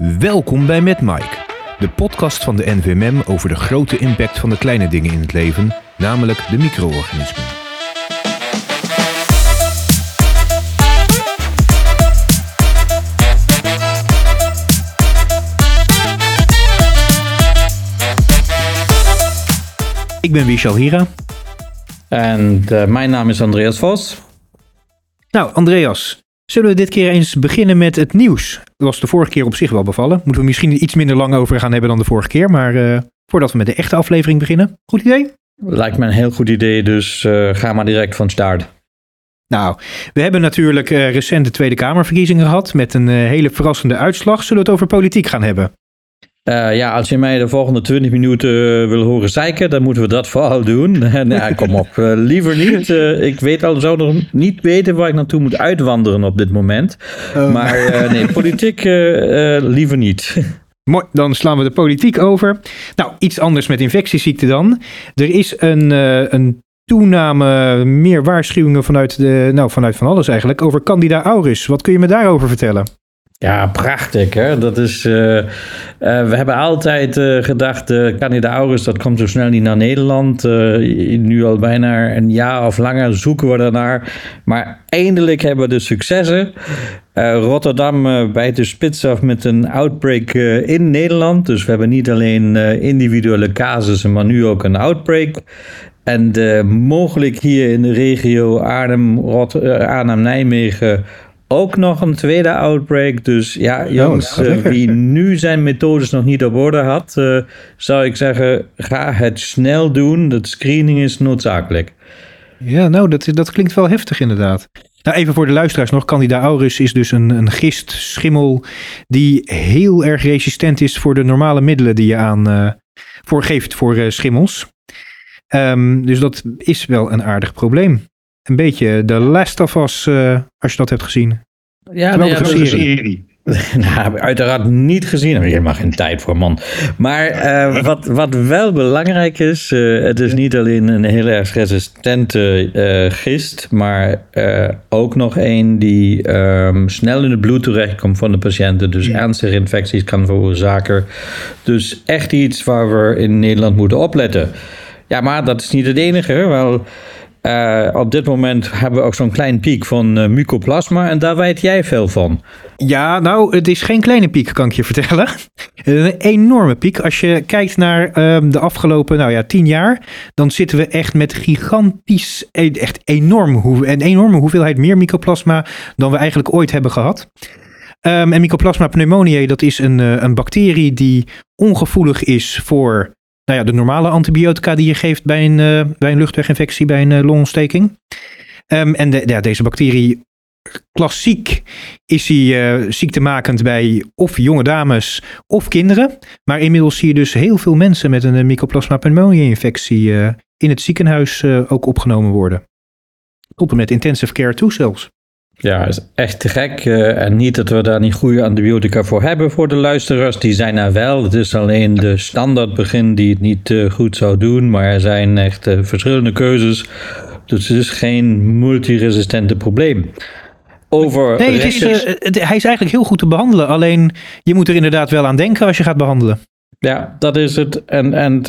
Welkom bij Met Mike, de podcast van de NVMM over de grote impact van de kleine dingen in het leven, namelijk de micro-organismen. Ik ben Wiesel Hira. En uh, mijn naam is Andreas Vos. Nou, Andreas, zullen we dit keer eens beginnen met het nieuws? Dat was de vorige keer op zich wel bevallen. Moeten we misschien iets minder lang over gaan hebben dan de vorige keer. Maar uh, voordat we met de echte aflevering beginnen, goed idee? Lijkt me een heel goed idee, dus uh, ga maar direct van start. Nou, we hebben natuurlijk uh, recent de Tweede Kamerverkiezingen gehad met een hele verrassende uitslag. Zullen we het over politiek gaan hebben? Uh, ja, als je mij de volgende 20 minuten uh, wil horen zeiken, dan moeten we dat vooral doen. nou, kom op, uh, liever niet. ik weet al, zou nog niet weten waar ik naartoe moet uitwandelen op dit moment. Oh. Maar nee, politiek liever niet. Mooi, dan slaan we de politiek over. Nou, iets anders met infectieziekten dan. Er is een, een toename, meer waarschuwingen vanuit, de, nou, vanuit van alles eigenlijk, over Candida auris. Wat kun je me daarover vertellen? Ja, prachtig. Hè? Dat is, uh, uh, we hebben altijd uh, gedacht, August, dat komt zo snel niet naar Nederland. nu al bijna een jaar of langer zoeken we ernaar. Maar eindelijk hebben we de successen. Rotterdam bijt de spits af met een outbreak in Nederland. Dus we hebben niet alleen individuele casussen, maar nu ook een outbreak. En mogelijk hier in de regio Arnhem, Arnhem Nijmegen ook nog een tweede outbreak. Dus ja, oh, jongens, oh, wie nu zijn methodes nog niet op orde had, uh, zou ik zeggen, ga het snel doen. Dat screening is noodzakelijk. Ja, nou, dat, dat klinkt wel heftig inderdaad. Nou, even voor de luisteraars nog. Candida auris is dus een, een gist, schimmel, die heel erg resistent is voor de normale middelen die je aan uh, voor geeft voor schimmels. Um, dus dat is wel een aardig probleem een beetje de Last of Us, uh, als je dat hebt gezien. Ja, nee, ja, serie. serie. nou, uiteraard niet gezien. Heb helemaal geen tijd voor, man. Maar uh, wat, wat wel belangrijk is, uh, het is niet alleen een heel erg resistente uh, gist, maar ook nog een die um, snel in het bloed terechtkomt van de patiënten. Dus ernstige infecties kan veroorzaken. Dus echt iets waar we in Nederland moeten opletten. Ja, maar dat is niet het enige. Wel, uh, op dit moment hebben we ook zo'n klein piek van uh, mycoplasma en daar weet jij veel van. Ja, nou, het is geen kleine piek, kan ik je vertellen. Een enorme piek. Als je kijkt naar uh, de afgelopen, nou ja, tien jaar, dan zitten we echt met gigantisch, e-, echt enorm, een enorme hoeveelheid meer mycoplasma dan we eigenlijk ooit hebben gehad. Um, en Mycoplasma pneumoniae, dat is een, uh, een bacterie die ongevoelig is voor nou ja, de normale antibiotica die je geeft bij een, uh, bij een luchtweginfectie, bij een uh, longontsteking. Um, en de, ja, deze bacterie, klassiek is hij uh, ziektemakend bij of jonge dames of kinderen. Maar inmiddels zie je dus heel veel mensen met een Mycoplasma pneumoniae infectie in het ziekenhuis ook opgenomen worden. Tot met intensive care toe zelfs. Ja, is echt te gek. Uh, en niet dat we daar niet goede antibiotica voor hebben voor de luisteraars. Die zijn er wel. Het is alleen de standaard begin die het niet uh, goed zou doen. Maar er zijn echt uh, verschillende keuzes. Dus het is geen multiresistente probleem. Over nee, het is, het, hij is eigenlijk heel goed te behandelen. Alleen je moet er inderdaad wel aan denken als je gaat behandelen. Ja, dat is het. En, en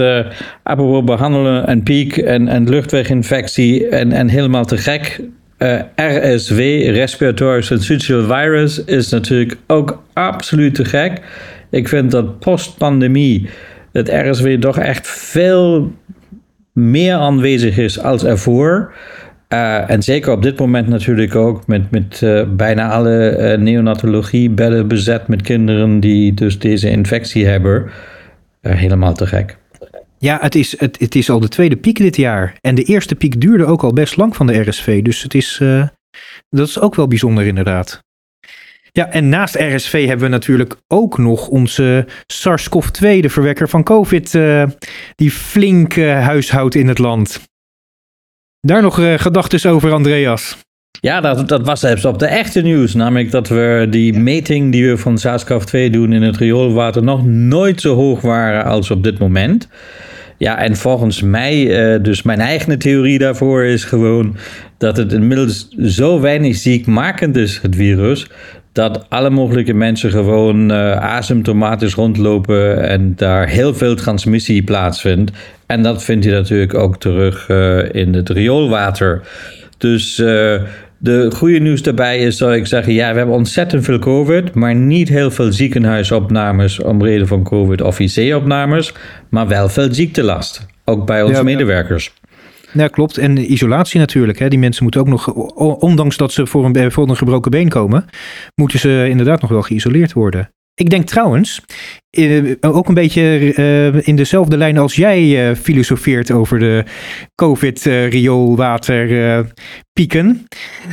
apropos behandelen en piek en, en luchtweginfectie en, en helemaal te gek uh, eh, RSV, Respiratory Syncytial Virus, is natuurlijk ook absoluut te gek. Ik vind dat post-pandemie het RSV toch echt veel meer aanwezig is als ervoor. Uh, en zeker op dit moment natuurlijk ook met, met uh, bijna alle uh, neonatologie bezet met kinderen die dus deze infectie hebben. helemaal te gek. Ja, het is, het, het is al de tweede piek dit jaar. En de eerste piek duurde ook al best lang van de RSV. Dus het is, uh, dat is ook wel bijzonder inderdaad. Ja, en naast RSV hebben we natuurlijk ook nog onze SARS-CoV-2, de verwekker van COVID, uh, die flink uh, huishoudt in het land. Daar nog uh, gedachten over, Andreas? Ja, dat, dat was zelfs op de echte nieuws. Namelijk dat we die meting die we van SARS-CoV-2 doen in het rioolwater nog nooit zo hoog waren als op dit moment. Ja, en volgens mij, uh, dus mijn eigen theorie daarvoor is gewoon dat het inmiddels zo weinig ziekmakend is, het virus, dat alle mogelijke mensen gewoon uh, asymptomatisch rondlopen en daar heel veel transmissie plaatsvindt. En dat vindt je natuurlijk ook terug uh, in het rioolwater. Dus de goede nieuws daarbij is, zou ik zeggen, ja, we hebben ontzettend veel COVID, maar niet heel veel ziekenhuisopnames om reden van COVID of IC-opnames, maar wel veel ziektelast. Ook bij onze medewerkers. Ja, klopt. En isolatie natuurlijk. Hè. Die mensen moeten ook nog, ondanks dat ze voor een, voor een gebroken been komen, moeten ze inderdaad nog wel geïsoleerd worden. Ik denk trouwens, eh, ook een beetje eh, in dezelfde lijn als jij eh, filosofeert over de COVID-rioolwaterpieken,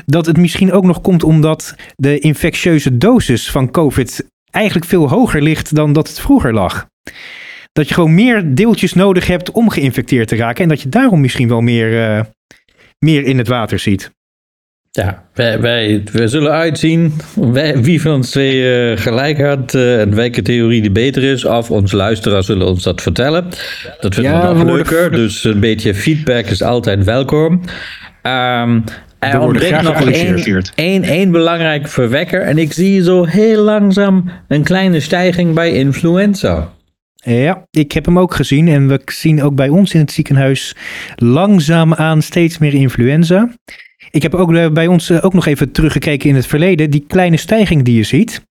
dat het misschien ook nog komt omdat de infectieuze dosis van COVID eigenlijk veel hoger ligt dan dat het vroeger lag dat je gewoon meer deeltjes nodig hebt om geïnfecteerd te raken. En dat je daarom misschien wel meer, meer in het water ziet. Ja, wij, wij, we zullen uitzien wie van ons twee uh, gelijk had uh, en welke theorie die beter is. Of onze luisteraars zullen ons dat vertellen. Dat vinden ja, we nog leuker. Dus een beetje feedback is altijd welkom. Um, er ontbreekt nog één, één, één belangrijk verwekker. En ik zie zo heel langzaam een kleine stijging bij influenza. Ja, ik heb hem ook gezien en we zien ook bij ons in het ziekenhuis langzaamaan steeds meer influenza. Ik heb ook eh, bij ons eh, ook nog even teruggekeken in het verleden. Die kleine stijging die je ziet,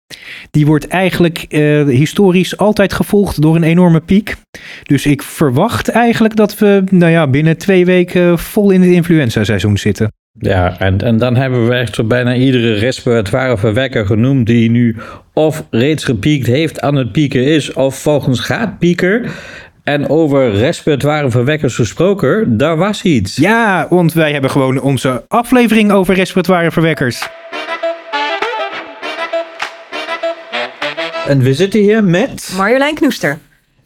die wordt eigenlijk uh, historisch altijd gevolgd door een enorme piek. Dus ik verwacht eigenlijk dat we nou ja, binnen twee weken vol in het influenza-seizoen zitten. Ja, en, en dan hebben we echt bijna iedere respiratoire verwekker genoemd die nu of reeds gepiekt heeft, aan het pieken is, of volgens gaat pieken. En over respiratoire verwekkers gesproken, daar was iets. Ja, want wij hebben gewoon onze aflevering over respiratoire verwekkers. En we zitten hier met... Marjolein Knoester.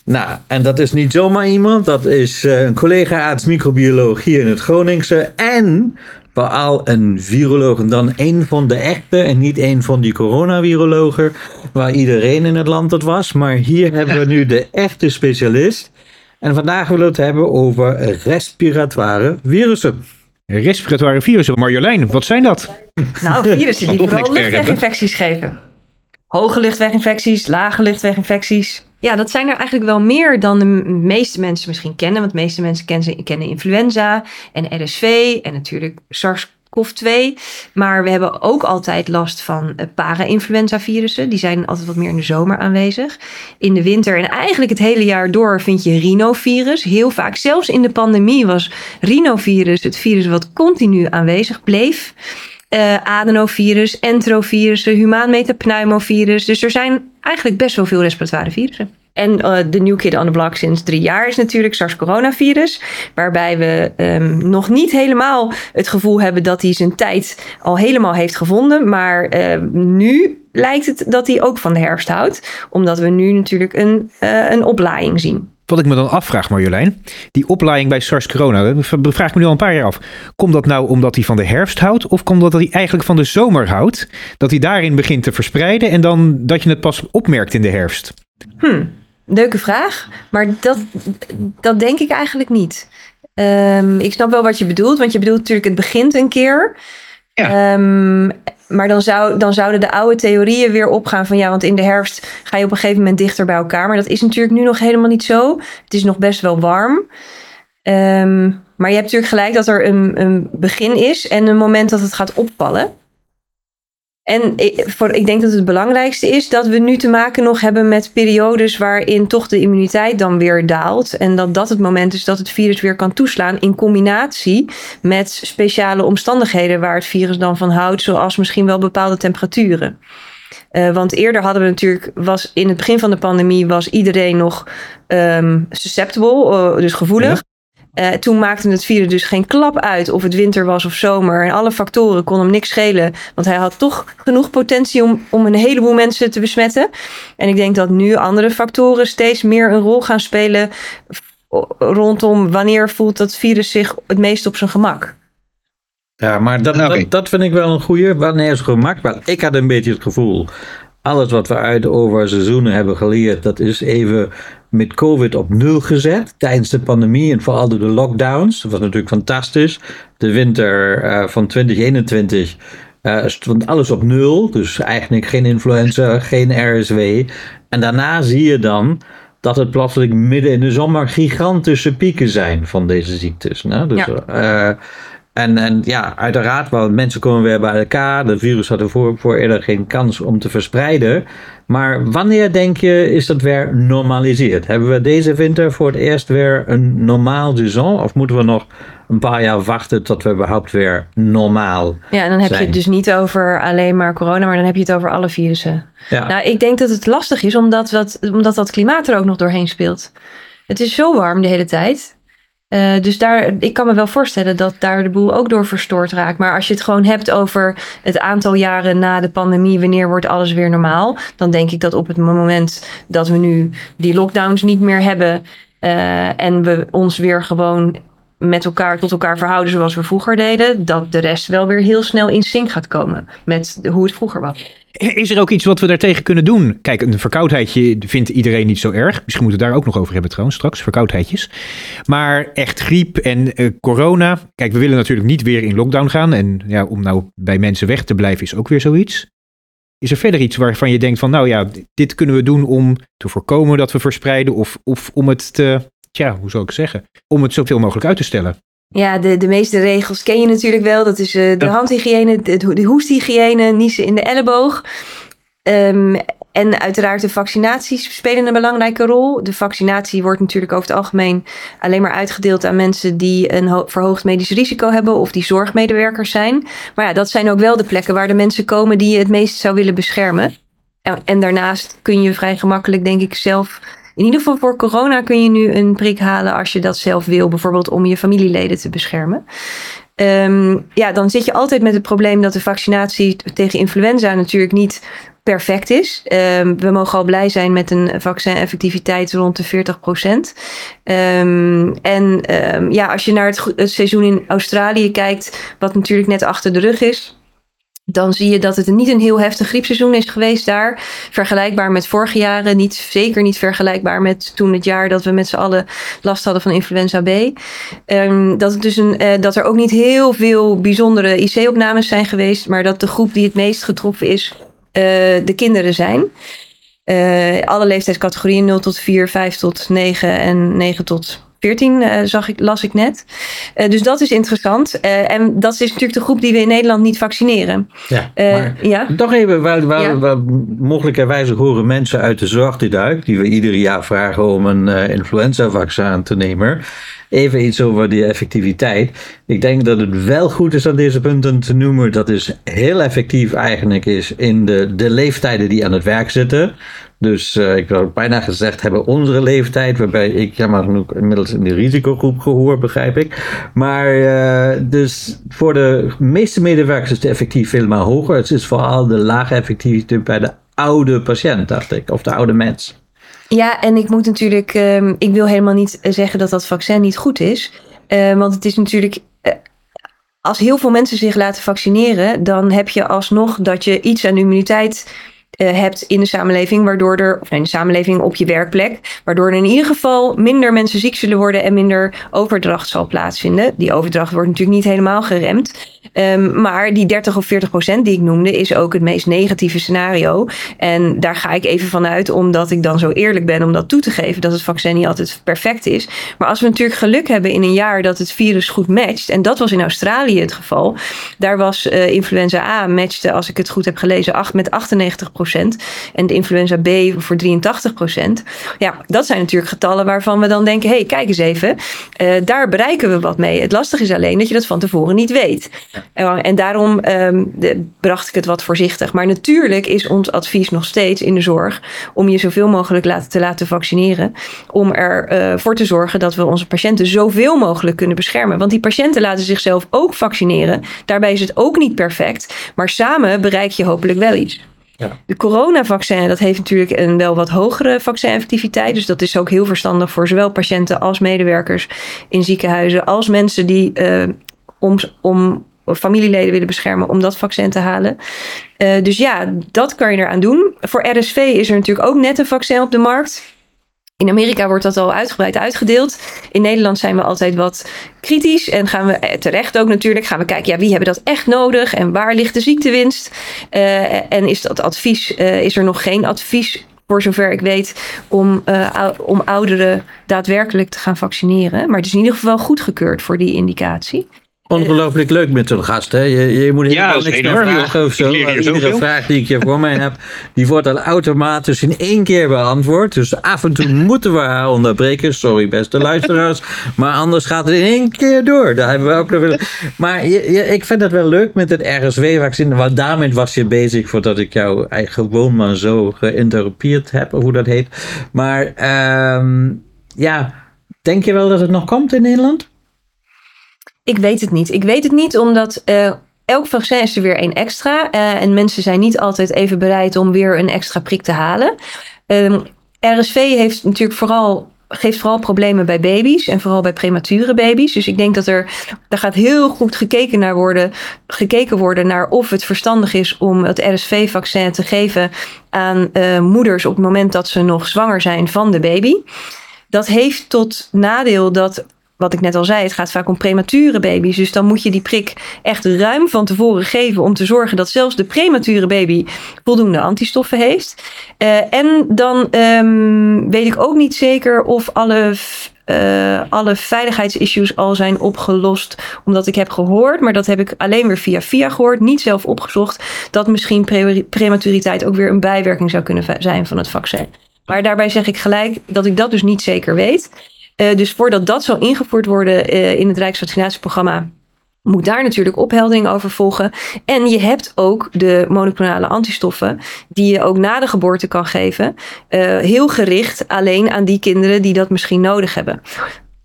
Nou, en dat is niet zomaar iemand. Dat is uh, een collega arts microbioloog hier in het Groningse. En vooral een viroloog en dan een van de echte en niet een van die coronavirologen waar iedereen in het land het was. Maar hier hebben we nu de echte specialist. En vandaag willen we het hebben over respiratoire virussen. Respiratoire virussen. Marjolein, wat zijn dat? Nou, virussen die vooral luchtweginfecties geven. Hoge luchtweginfecties, lage luchtweginfecties. Ja, dat zijn er eigenlijk wel meer dan de meeste mensen misschien kennen. Want de meeste mensen kennen, kennen influenza en RSV en natuurlijk SARS-CoV-2. Maar we hebben ook altijd last van eh, para-influenza-virussen. Die zijn altijd wat meer in de zomer aanwezig. In de winter en eigenlijk het hele jaar door vind je rhinovirus. Heel vaak, zelfs in de pandemie was rhinovirus het virus wat continu aanwezig bleef uh, adenovirus, enterovirussen, humaan metapneumovirus. Dus er zijn eigenlijk best wel veel respiratoire virussen. En uh, de new kid on the block sinds drie jaar is natuurlijk SARS-coronavirus. Waarbij we um, nog niet helemaal het gevoel hebben dat hij zijn tijd al helemaal heeft gevonden. Maar uh, nu lijkt het dat hij ook van de herfst houdt. Omdat we nu natuurlijk een, uh, een oplaaiing zien. Wat ik me dan afvraag, Marjolein, die opleiding bij SARS-corona, dat vraag ik me nu al een paar jaar af. Komt dat nou omdat hij van de herfst houdt of komt dat hij eigenlijk van de zomer houdt? Dat hij daarin begint te verspreiden en dan dat je het pas opmerkt in de herfst? Hm, leuke vraag, maar dat, dat denk ik eigenlijk niet. Um, ik snap wel wat je bedoelt, want je bedoelt natuurlijk het begint een keer. Ja. Um, maar dan, zou, dan zouden de oude theorieën weer opgaan van ja, want in de herfst ga je op een gegeven moment dichter bij elkaar. Maar dat is natuurlijk nu nog helemaal niet zo. Het is nog best wel warm. Um, maar je hebt natuurlijk gelijk dat er een, een begin is en een moment dat het gaat opvallen. En voor, ik denk dat het belangrijkste is dat we nu te maken nog hebben met periodes waarin toch de immuniteit dan weer daalt. En dat dat het moment is dat het virus weer kan toeslaan in combinatie met speciale omstandigheden waar het virus dan van houdt, zoals misschien wel bepaalde temperaturen. Uh, want eerder hadden we natuurlijk, was in het begin van de pandemie, was iedereen nog um, susceptible, uh, dus gevoelig. Uh, toen maakte het virus dus geen klap uit of het winter was of zomer. En alle factoren kon hem niks schelen. Want hij had toch genoeg potentie om, om een heleboel mensen te besmetten. En ik denk dat nu andere factoren steeds meer een rol gaan spelen rondom wanneer voelt dat virus zich het meest op zijn gemak. Ja, maar dat, dat, dat, vind ik wel een goede. Wanneer is het gemak? Wel, ik had een beetje het gevoel. Alles wat we uit over seizoenen hebben geleerd, dat is even met COVID op nul gezet tijdens de pandemie en vooral door de lockdowns. Dat was natuurlijk fantastisch. De winter uh, van 2021 Uh, stond alles op nul, dus eigenlijk geen influenza, geen RSW. En daarna zie je dan dat het plotseling midden in de zomer gigantische pieken zijn van deze ziektes. Nou, dus, ja. Uh, en, en ja, uiteraard, want mensen komen weer bij elkaar. De virus had ervoor voor eerder geen kans om te verspreiden. Maar wanneer denk je is dat weer normaliseerd? Hebben we deze winter voor het eerst weer een normaal seizoen? Of moeten we nog een paar jaar wachten tot we überhaupt weer normaal Ja, en dan heb je het dus niet over alleen maar corona, maar dan heb je het over alle virussen. Ja. Nou, ik denk dat het lastig is omdat dat, omdat dat klimaat er ook nog doorheen speelt. Het is zo warm de hele tijd. Uh, dus daar, ik kan me wel voorstellen dat daar de boel ook door verstoord raakt. Maar als je het gewoon hebt over het aantal jaren na de pandemie, wanneer wordt alles weer normaal? Dan denk ik dat op het moment dat we nu die lockdowns niet meer hebben uh, en we ons weer gewoon met elkaar tot elkaar verhouden zoals we vroeger deden, dat de rest wel weer heel snel in sync gaat komen met hoe het vroeger was. Is er ook iets wat we daartegen kunnen doen? Kijk, een verkoudheidje vindt iedereen niet zo erg. Misschien moeten we daar ook nog over hebben trouwens straks, verkoudheidjes. Maar echt griep en uh, corona. Kijk, we willen natuurlijk niet weer in lockdown gaan. En ja, om nou bij mensen weg te blijven is ook weer zoiets. Is er verder iets waarvan je denkt van, nou ja, dit kunnen we doen om te voorkomen dat we verspreiden of, of om het te, tja, hoe zou ik zeggen, om het zoveel mogelijk uit te stellen? Ja, de, de meeste regels ken je natuurlijk wel. Dat is uh, de handhygiëne, de, de hoesthygiëne, niezen in de elleboog. Um, en uiteraard de vaccinaties spelen een belangrijke rol. De vaccinatie wordt natuurlijk over het algemeen alleen maar uitgedeeld aan mensen die een verhoogd medisch risico hebben of die zorgmedewerkers zijn. Maar ja, dat zijn ook wel de plekken waar de mensen komen die je het meest zou willen beschermen. En, en daarnaast kun je vrij gemakkelijk, denk ik, zelf in ieder geval voor corona kun je nu een prik halen als je dat zelf wil, bijvoorbeeld om je familieleden te beschermen. Um, ja, dan zit je altijd met het probleem dat de vaccinatie tegen influenza natuurlijk niet perfect is. Um, we mogen al blij zijn met een vaccin-effectiviteit rond de 40 procent. Um, en ja, als je naar het seizoen in Australië kijkt, wat natuurlijk net achter de rug is dan zie je dat het niet een heel heftig griepseizoen is geweest daar. Vergelijkbaar met vorige jaren. Niet, zeker niet vergelijkbaar met toen het jaar dat we met z'n allen last hadden van influenza B. Um, dat, het dus een, uh, dat er ook niet heel veel bijzondere IC-opnames zijn geweest. Maar dat de groep die het meest getroffen is, uh, de kinderen zijn. Uh, alle leeftijdscategorieën 0 tot 4, 5 tot 9 en 9 tot 14 uh, zag ik, las ik net. Uh, dus dat is interessant. Uh, en dat is natuurlijk de groep die we in Nederland niet vaccineren. Ja, maar ja? Toch even, waar, waar, ja. waar, mogelijkerwijs horen mensen uit de zorg dit uit, die we ieder jaar vragen om een influenza-vaccin te nemen. Even iets over die effectiviteit. Ik denk dat het wel goed is aan deze punten te noemen dat is heel effectief eigenlijk is in de, de leeftijden die aan het werk zitten. Dus uh, ik wil bijna gezegd hebben onze leeftijd, waarbij ik jammer genoeg inmiddels in de risicogroep gehoord, begrijp ik. Maar uh, dus voor de meeste medewerkers is de effectief helemaal hoger. Het is vooral de lage effectiviteit bij de oude patiënt, dacht ik, of de oude mens. Ja, en ik moet natuurlijk, um, ik wil helemaal niet zeggen dat dat vaccin niet goed is. Uh, want het is natuurlijk als heel veel mensen zich laten vaccineren, dan heb je alsnog dat je iets aan immuniteit uh, hebt in de samenleving, waardoor er, of in de samenleving op je werkplek, waardoor er in ieder geval minder mensen ziek zullen worden en minder overdracht zal plaatsvinden. Die overdracht wordt natuurlijk niet helemaal geremd. Um, maar die 30 of 40 procent die ik noemde, is ook het meest negatieve scenario. En daar ga ik even vanuit, omdat ik dan zo eerlijk ben om dat toe te geven, dat het vaccin niet altijd perfect is. Maar als we natuurlijk geluk hebben in een jaar dat het virus goed matcht, en dat was in Australië het geval, daar was uh, influenza A matchte, als ik het goed heb gelezen, 8, met 98 procent. En de influenza B voor 83 procent. Ja, dat zijn natuurlijk getallen waarvan we dan denken, hé, hey, kijk eens even, uh, daar bereiken we wat mee. Het lastige is alleen dat je dat van tevoren niet weet. En daarom um, de, bracht ik het wat voorzichtig. Maar natuurlijk is ons advies nog steeds in de zorg om je zoveel mogelijk laten, te laten vaccineren. Om ervoor uh, te zorgen dat we onze patiënten zoveel mogelijk kunnen beschermen. Want die patiënten laten zichzelf ook vaccineren. Daarbij is het ook niet perfect. Maar samen bereik je hopelijk wel iets. Ja. De coronavaccin, dat heeft natuurlijk een wel wat hogere vaccineffectiviteit. Dus dat is ook heel verstandig voor zowel patiënten als medewerkers in ziekenhuizen. Als mensen die uh, om, om familieleden willen beschermen om dat vaccin te halen. Uh, dus ja, dat kan je eraan doen. Voor RSV is er natuurlijk ook net een vaccin op de markt. In Amerika wordt dat al uitgebreid uitgedeeld. In Nederland zijn we altijd wat kritisch en gaan we eh, terecht ook natuurlijk gaan we kijken, ja, wie hebben dat echt nodig en waar ligt de ziektewinst? Uh, en is dat advies, uh, is er nog geen advies voor zover ik weet, om, om ouderen daadwerkelijk te gaan vaccineren. Maar het is in ieder geval goedgekeurd voor die indicatie. Ongelooflijk leuk met zo'n gast. Hè? Je, je moet helemaal ja, niks meer vragen of zo. Iedere vraag die ik hier voor mij heb, die wordt dan automatisch in één keer beantwoord. Dus af en toe moeten we haar onderbreken. Sorry beste luisteraars. maar anders gaat het in één keer door. Daar hebben we ook nog willen. Maar je, ik vind het wel leuk met het RSW-vaccin. Want daarmee was je bezig voordat ik jou gewoon maar zo geïnterrupeerd heb. Of hoe dat heet. Maar um, ja, denk je wel dat het nog komt in Nederland? Ik weet het niet. Ik weet het niet omdat uh, elk vaccin is er weer één extra. Uh, en mensen zijn niet altijd even bereid om weer een extra prik te halen. Um, RSV heeft natuurlijk vooral geeft vooral problemen bij baby's en vooral bij premature baby's. Dus ik denk dat er, daar gaat heel goed gekeken naar worden, gekeken worden naar of het verstandig is om het RSV-vaccin te geven aan uh, moeders op het moment dat ze nog zwanger zijn van de baby. Dat heeft tot nadeel dat wat ik net al zei, het gaat vaak om premature baby's. Dus dan moet je die prik echt ruim van tevoren geven om te zorgen dat zelfs de premature baby voldoende antistoffen heeft. Uh, en dan um, weet ik ook niet zeker of alle uh, alle veiligheidsissues al zijn opgelost. Omdat ik heb gehoord, maar dat heb ik alleen weer via via gehoord, niet zelf opgezocht, dat misschien pre prematuriteit ook weer een bijwerking zou kunnen zijn van het vaccin. Maar daarbij zeg ik gelijk dat ik dat dus niet zeker weet. Uh, dus voordat dat zal ingevoerd worden uh, in het Rijksvaccinatieprogramma, moet daar natuurlijk opheldering over volgen. En je hebt ook de monoclonale antistoffen, die je ook na de geboorte kan geven. Uh, heel gericht alleen aan die kinderen die dat misschien nodig hebben.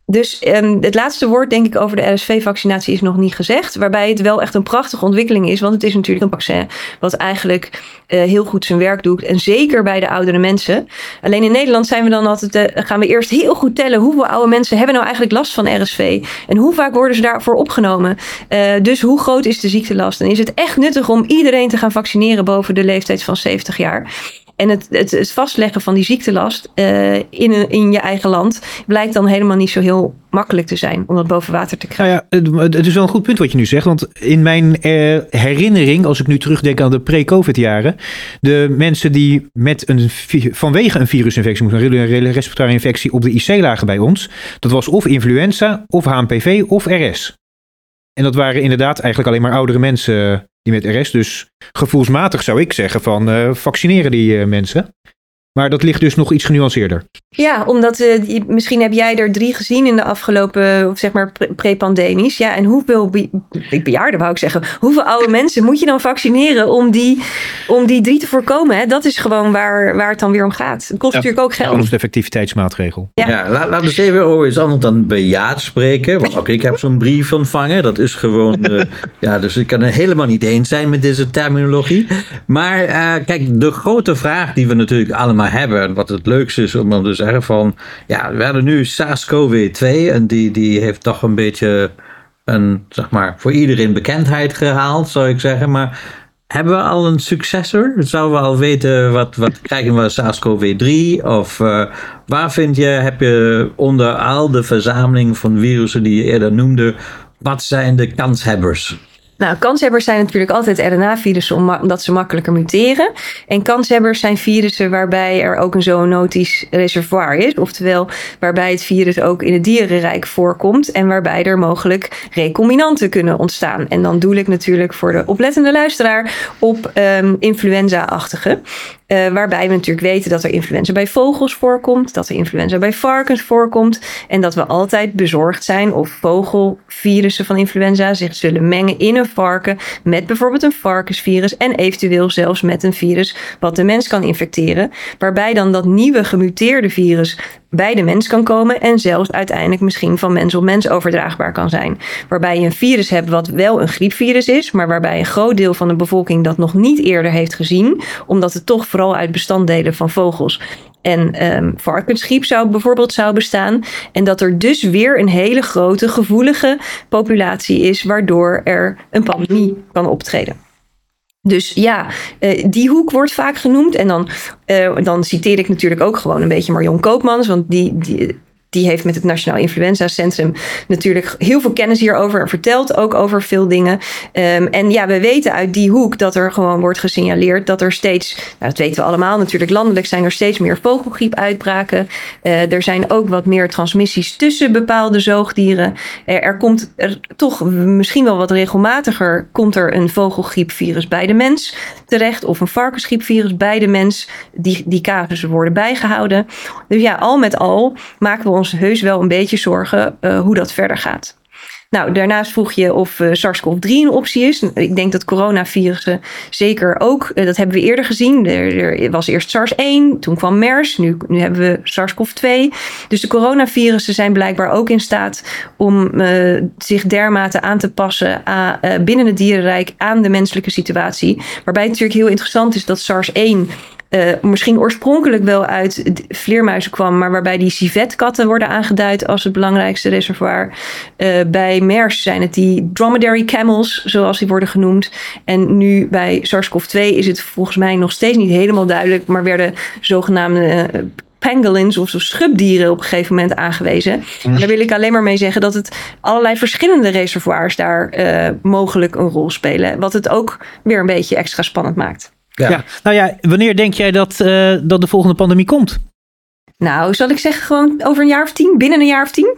Dus um, het laatste woord, denk ik, over de RSV-vaccinatie is nog niet gezegd. Waarbij het wel echt een prachtige ontwikkeling is. Want het is natuurlijk een vaccin wat eigenlijk uh, heel goed zijn werk doet. En zeker bij de oudere mensen. Alleen in Nederland zijn we dan altijd, uh, gaan we eerst heel goed tellen hoeveel oude mensen hebben nou eigenlijk last van RSV. En hoe vaak worden ze daarvoor opgenomen. Uh, dus hoe groot is de ziektelast? En is het echt nuttig om iedereen te gaan vaccineren boven de leeftijd van 70 jaar? En het, het, het vastleggen van die ziektelast uh, in, in je eigen land blijkt dan helemaal niet zo heel makkelijk te zijn om dat boven water te krijgen. Nou ja, het, het is wel een goed punt wat je nu zegt. Want in mijn uh, herinnering, als ik nu terugdenk aan de pre-COVID jaren, de mensen die met een, vanwege een virusinfectie, een respiratoire infectie op de IC lagen bij ons, dat was of influenza, of HMPV, of RS. En dat waren inderdaad eigenlijk alleen maar oudere mensen die met RS. Dus gevoelsmatig zou ik zeggen van uh, vaccineren die uh, mensen. Maar dat ligt dus nog iets genuanceerder. Ja, omdat uh, misschien heb jij er drie gezien in de afgelopen, zeg maar, pre-pandemisch. Ja, en hoeveel be bejaarden wou ik zeggen, hoeveel oude mensen moet je dan vaccineren om die, om die drie te voorkomen? Hè? Dat is gewoon waar, waar het dan weer om gaat. Het kost ja, natuurlijk ook geld. Anders de effectiviteitsmaatregel. Ja, ja laat, laten we even over iets anders dan bejaard spreken. Want ook ik heb zo'n brief ontvangen. Dat is gewoon, uh, ja, dus ik kan er helemaal niet eens zijn met deze terminologie. Maar uh, kijk, de grote vraag die we natuurlijk allemaal hebben. Wat het leukste is om dan te zeggen van, ja, we hebben nu SARS-CoV-2 en die, die heeft toch een beetje een, zeg maar, voor iedereen bekendheid gehaald, zou ik zeggen. Maar hebben we al een successor? Zouden we al weten wat, wat krijgen we SARS-CoV-3? Of uh, waar vind je, heb je onder al de verzameling van virussen die je eerder noemde, wat zijn de kanshebbers? Nou, kanshebbers zijn natuurlijk altijd RNA-virussen omdat ze makkelijker muteren. En kanshebbers zijn virussen waarbij er ook een zoonotisch reservoir is. Oftewel, waarbij het virus ook in het dierenrijk voorkomt. En waarbij er mogelijk recombinanten kunnen ontstaan. En dan doe ik natuurlijk voor de oplettende luisteraar op um, influenza-achtige. Uh, waarbij we natuurlijk weten dat er influenza bij vogels voorkomt, dat er influenza bij varkens voorkomt en dat we altijd bezorgd zijn of vogelvirussen van influenza zich zullen mengen in een varken met bijvoorbeeld een varkensvirus en eventueel zelfs met een virus wat de mens kan infecteren, waarbij dan dat nieuwe gemuteerde virus bij de mens kan komen en zelfs uiteindelijk misschien van mens op mens overdraagbaar kan zijn. Waarbij je een virus hebt wat wel een griepvirus is, maar waarbij een groot deel van de bevolking dat nog niet eerder heeft gezien, omdat het toch vooral uit bestanddelen van vogels en um, varkensgriep zou bijvoorbeeld zou bestaan. En dat er dus weer een hele grote gevoelige populatie is, waardoor er een pandemie kan optreden. Dus ja, die hoek wordt vaak genoemd. En dan, dan citeer ik natuurlijk ook gewoon een beetje Marion Koopmans. Want die, die, die heeft met het Nationaal Influenza Centrum natuurlijk heel veel kennis hierover en vertelt ook over veel dingen. Ehm, en ja, we weten uit die hoek dat er gewoon wordt gesignaleerd dat er steeds, nou dat weten we allemaal natuurlijk, landelijk zijn er steeds meer vogelgriepuitbraken. Uh, er zijn ook wat meer transmissies tussen bepaalde zoogdieren. Er komt er toch misschien wel wat regelmatiger komt er een vogelgriepvirus bij de mens terecht of een varkensgriepvirus bij de mens. Die, die casussen worden bijgehouden. Dus ja, al met al maken we ons heus wel een beetje zorgen uh, hoe dat verder gaat. Nou, daarnaast vroeg je of uh, SARS-CoV-2 een optie is. Ik denk dat coronavirussen zeker ook, uh, dat hebben we eerder gezien. Er, was eerst SARS-1, toen kwam MERS, nu, nu hebben we SARS-CoV-2. Dus de coronavirussen zijn blijkbaar ook in staat om zich dermate aan te passen binnen het dierenrijk aan de menselijke situatie. Waarbij het natuurlijk heel interessant is dat SARS-1 uh, misschien oorspronkelijk wel uit vleermuizen kwam, maar waarbij die civetkatten worden aangeduid als het belangrijkste reservoir. Uh, bij MERS zijn het die dromedary camels, zoals die worden genoemd. En nu bij SARS-CoV-2 is het volgens mij nog steeds niet helemaal duidelijk, maar werden zogenaamde uh, pangolins of zo schubdieren op een gegeven moment aangewezen. En daar wil ik alleen maar mee zeggen dat het allerlei verschillende reservoirs daar uh, mogelijk een rol spelen. Wat het ook weer een beetje extra spannend maakt. Ja. ja. nou ja, wanneer denk jij dat, uh, dat de volgende pandemie komt? Nou, zal ik zeggen gewoon over een jaar of tien? Binnen een jaar of tien?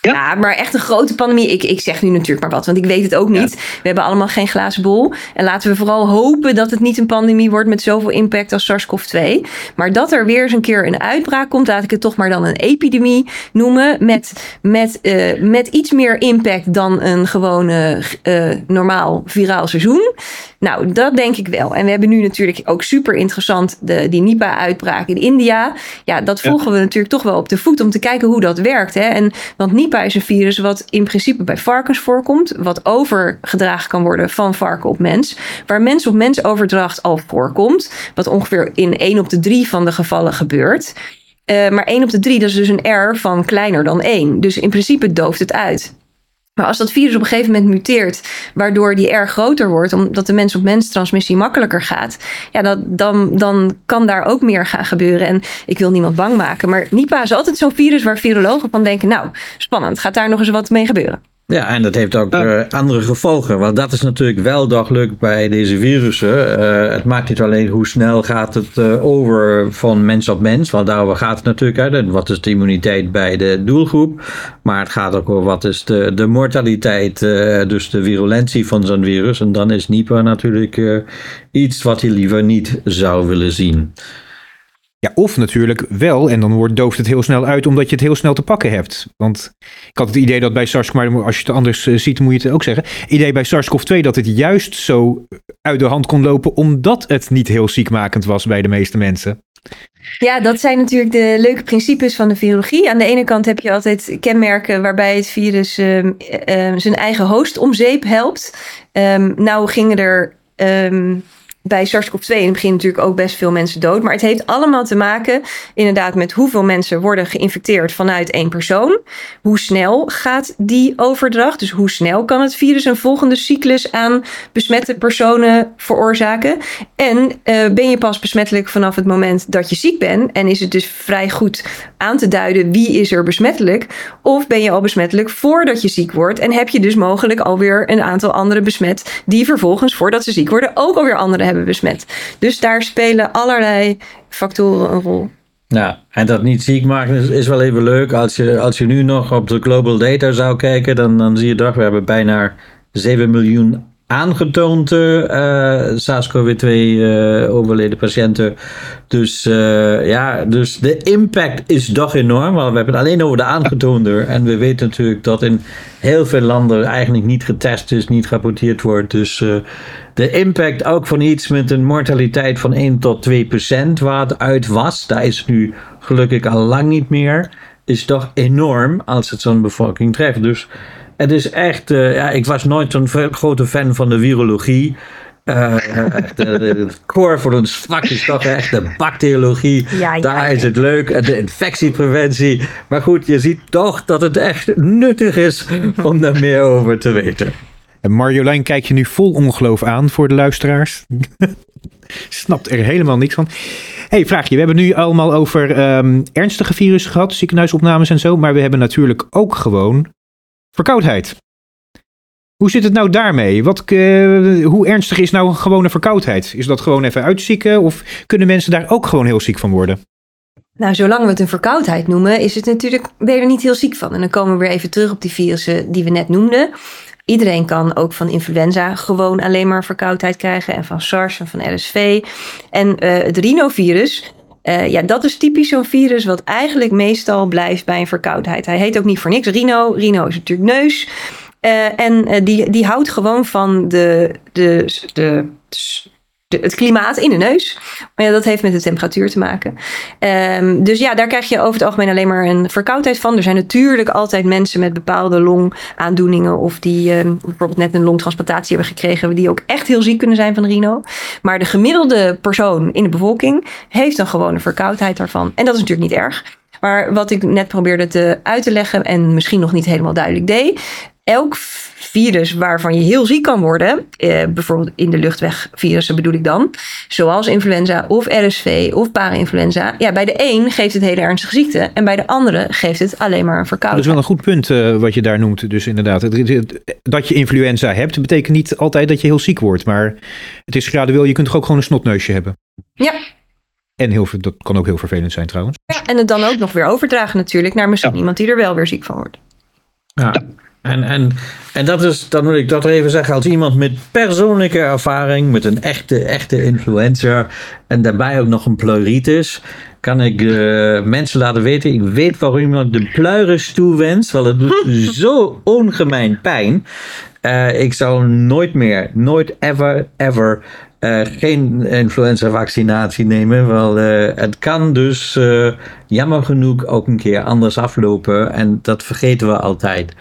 Ja. ja. maar echt een grote pandemie. Ik, ik zeg nu natuurlijk maar wat, want ik weet het ook niet. We hebben allemaal geen glazen bol. En laten we vooral hopen dat het niet een pandemie wordt met zoveel impact als SARS-CoV-2. Maar dat er weer eens een keer een uitbraak komt, laat ik het toch maar dan een epidemie noemen. Met, met, uh, met iets meer impact dan een gewone uh, normaal viraal seizoen. Nou, dat denk ik wel. En we hebben nu natuurlijk ook super interessant de, die Nipah-uitbraak in India. Ja, dat volgen ja. we natuurlijk toch wel op de voet om te kijken hoe dat werkt. Hè? En, want Nipah is een virus wat in principe bij varkens voorkomt. Wat overgedragen kan worden van varken op mens. Waar mens op mens overdracht al voorkomt. Wat ongeveer in 1 op de 3 van de gevallen gebeurt. Uh, maar 1 op de 3, dat is dus een R van kleiner dan 1. Dus in principe dooft het uit. Maar als dat virus op een gegeven moment muteert, waardoor die erg groter wordt, omdat de mens-op-mens transmissie makkelijker gaat, ja, dat, dan, dan kan daar ook meer gaan gebeuren. En ik wil niemand bang maken, maar Nipah is altijd zo'n virus waar virologen van denken, nou, spannend, gaat daar nog eens wat mee gebeuren? Ja, en dat heeft ook uh, andere gevolgen. Want dat is natuurlijk wel dagelijk bij deze virussen. Uh, het maakt niet alleen hoe snel gaat het uh, over van mens op mens. Want daarover gaat het natuurlijk uit. En wat is de immuniteit bij de doelgroep. Maar het gaat ook over wat is de, de mortaliteit. dus de virulentie van zo'n virus. En dan is Nipah natuurlijk iets wat je liever niet zou willen zien. Ja, of natuurlijk wel, en dan wordt, dooft het heel snel uit omdat je het heel snel te pakken hebt. Want ik had het idee dat bij SARS, maar als je het anders uh, ziet, moet je het ook zeggen. Idee bij SARS-CoV-2 dat het juist zo uit de hand kon lopen omdat het niet heel ziekmakend was bij de meeste mensen. Ja, dat zijn natuurlijk de leuke principes van de virologie. Aan de ene kant heb je altijd kenmerken waarbij het virus uh, uh, zijn eigen host om zeep helpt. Um, nou gingen er. Bij SARS-CoV-2 in het begin natuurlijk ook best veel mensen dood. Maar het heeft allemaal te maken inderdaad met hoeveel mensen worden geïnfecteerd vanuit één persoon. Hoe snel gaat die overdracht? Dus hoe snel kan het virus een volgende cyclus aan besmette personen veroorzaken? En uh, ben je pas besmettelijk vanaf het moment dat je ziek bent? En is het dus vrij goed aan te duiden wie is er besmettelijk? Of ben je al besmettelijk voordat je ziek wordt? En heb je dus mogelijk alweer een aantal anderen besmet die vervolgens voordat ze ziek worden ook alweer anderen besmet. Dus daar spelen allerlei factoren een rol. Ja, en dat niet ziek maken is, wel even leuk. Als je, als je nu nog op de global data zou kijken, dan, dan zie je toch, we hebben bijna 7 miljoen aangetoond uh, SARS-CoV-2 uh, overleden patiënten. Dus uh, ja, dus de impact is toch enorm. Want we hebben het alleen over de aangetoonde. En we weten natuurlijk dat in heel veel landen eigenlijk niet getest is, niet gerapporteerd wordt. Dus de impact ook van iets met een mortaliteit van 1 tot 2 procent, waar het uit was, daar is nu gelukkig al lang niet meer, is toch enorm als het zo'n bevolking treft. Dus het is echt, uh, ja, ik was nooit zo'n grote fan van de virologie. Uh, het core voor ons vak is toch echt de bacteriologie. Ja, ja, Daar is het leuk. De infectiepreventie. Maar goed, je ziet toch dat het echt nuttig is om daar meer over te weten. En Marjolein kijk je nu vol ongeloof aan voor de luisteraars. Snapt er helemaal niks van. hey, vraagje. We hebben nu allemaal over ehm, ernstige virussen gehad, ziekenhuisopnames en zo. Maar we hebben natuurlijk ook gewoon verkoudheid. Hoe zit het nou daarmee? Wat, eh, hoe ernstig is nou een gewone verkoudheid? Is dat gewoon even uitzieken of kunnen mensen daar ook gewoon heel ziek van worden? Nou, zolang we het een verkoudheid noemen, is het natuurlijk, ben je er niet heel ziek van. En dan komen we weer even terug op die virussen die we net noemden. Iedereen kan ook van influenza gewoon alleen maar verkoudheid krijgen. En van SARS en van RSV. En uh, het rhinovirus, uh, ja, dat is typisch zo'n virus wat eigenlijk meestal blijft bij een verkoudheid. Hij heet ook niet voor niks rhino. Rhino is natuurlijk neus. Uh, en die, die houdt gewoon van de, de, de, het klimaat in de neus. Maar ja, dat heeft met de temperatuur te maken. Um, dus ja, daar krijg je over het algemeen alleen maar een verkoudheid van. Er zijn natuurlijk altijd mensen met bepaalde longaandoeningen... of die um, bijvoorbeeld net een longtransplantatie hebben gekregen... die ook echt heel ziek kunnen zijn van rhino. Maar de gemiddelde persoon in de bevolking... heeft dan gewoon een verkoudheid daarvan. En dat is natuurlijk niet erg. Maar wat ik net probeerde te uit te leggen... en misschien nog niet helemaal duidelijk deed... elk virus waarvan je heel ziek kan worden, eh, bijvoorbeeld in de luchtwegvirussen bedoel ik dan, zoals influenza of RSV of parainfluenza, ja, bij de een geeft het hele ernstige ziekte en bij de andere geeft het alleen maar een verkoudheid. Dat is wel een goed punt uh, wat je daar noemt, dus inderdaad. Dat je influenza hebt, betekent niet altijd dat je heel ziek wordt, maar het is gradueel, je kunt toch ook gewoon een snotneusje hebben. Ja, en heel, dat kan ook heel vervelend zijn trouwens. Ja, en het dan ook nog weer overdragen natuurlijk naar misschien ja. iemand die er wel weer ziek van wordt. Ja, en, en, en dat is, dan moet ik dat even zeggen, als iemand met persoonlijke ervaring, met een echte, echte influencer en daarbij ook nog een pleuritis, kan ik uh, mensen laten weten, ik weet waarom iemand de pleuris toewenst, want het doet zo ongemeen pijn. Uh, ik zou nooit meer, nooit ever, ever uh, geen influenza-vaccinatie nemen. Wel, uh, het kan dus uh, jammer genoeg ook een keer anders aflopen. En dat vergeten we altijd.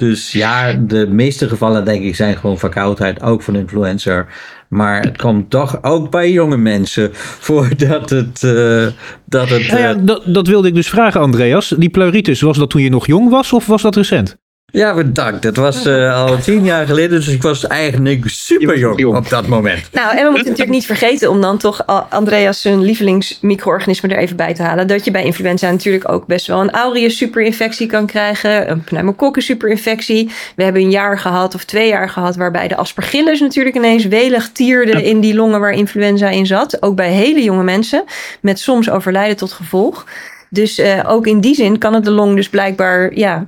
Dus ja, de meeste gevallen denk ik zijn gewoon verkoudheid, ook van influenza. Maar het komt toch ook bij jonge mensen voordat het. Uh, dat, het uh... ja, dat, dat wilde ik dus vragen, Andreas. Die pleuritis, was dat toen je nog jong was of was dat recent? Ja, bedankt. Dat was uh, al tien jaar geleden, dus ik was eigenlijk super jong op dat moment. Nou, en we moeten natuurlijk niet vergeten om dan toch Andreas zijn lievelingsmicro-organisme er even bij te halen. Dat je bij influenza natuurlijk ook best wel een aureus superinfectie kan krijgen, een pneumokokken superinfectie. We hebben een jaar gehad of twee jaar gehad waarbij de aspergillus natuurlijk ineens welig tierde in die longen waar influenza in zat. Ook bij hele jonge mensen, met soms overlijden tot gevolg. Dus uh, ook in die zin kan het de long dus blijkbaar ja,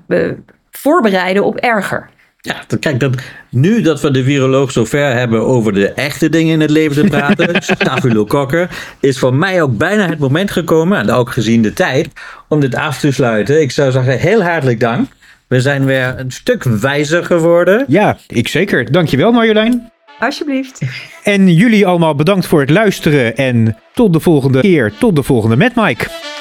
voorbereiden op erger. Ja, kijk, dat, nu dat we de viroloog zover hebben over de echte dingen in het leven te praten, staphylokokken, is voor mij ook bijna het moment gekomen, en ook gezien de tijd, om dit af te sluiten. Ik zou zeggen, heel hartelijk dank. We zijn weer een stuk wijzer geworden. Ja, ik zeker. Dankjewel Marjolein. Alsjeblieft. En jullie allemaal bedankt voor het luisteren en tot de volgende keer, tot de volgende met Mike.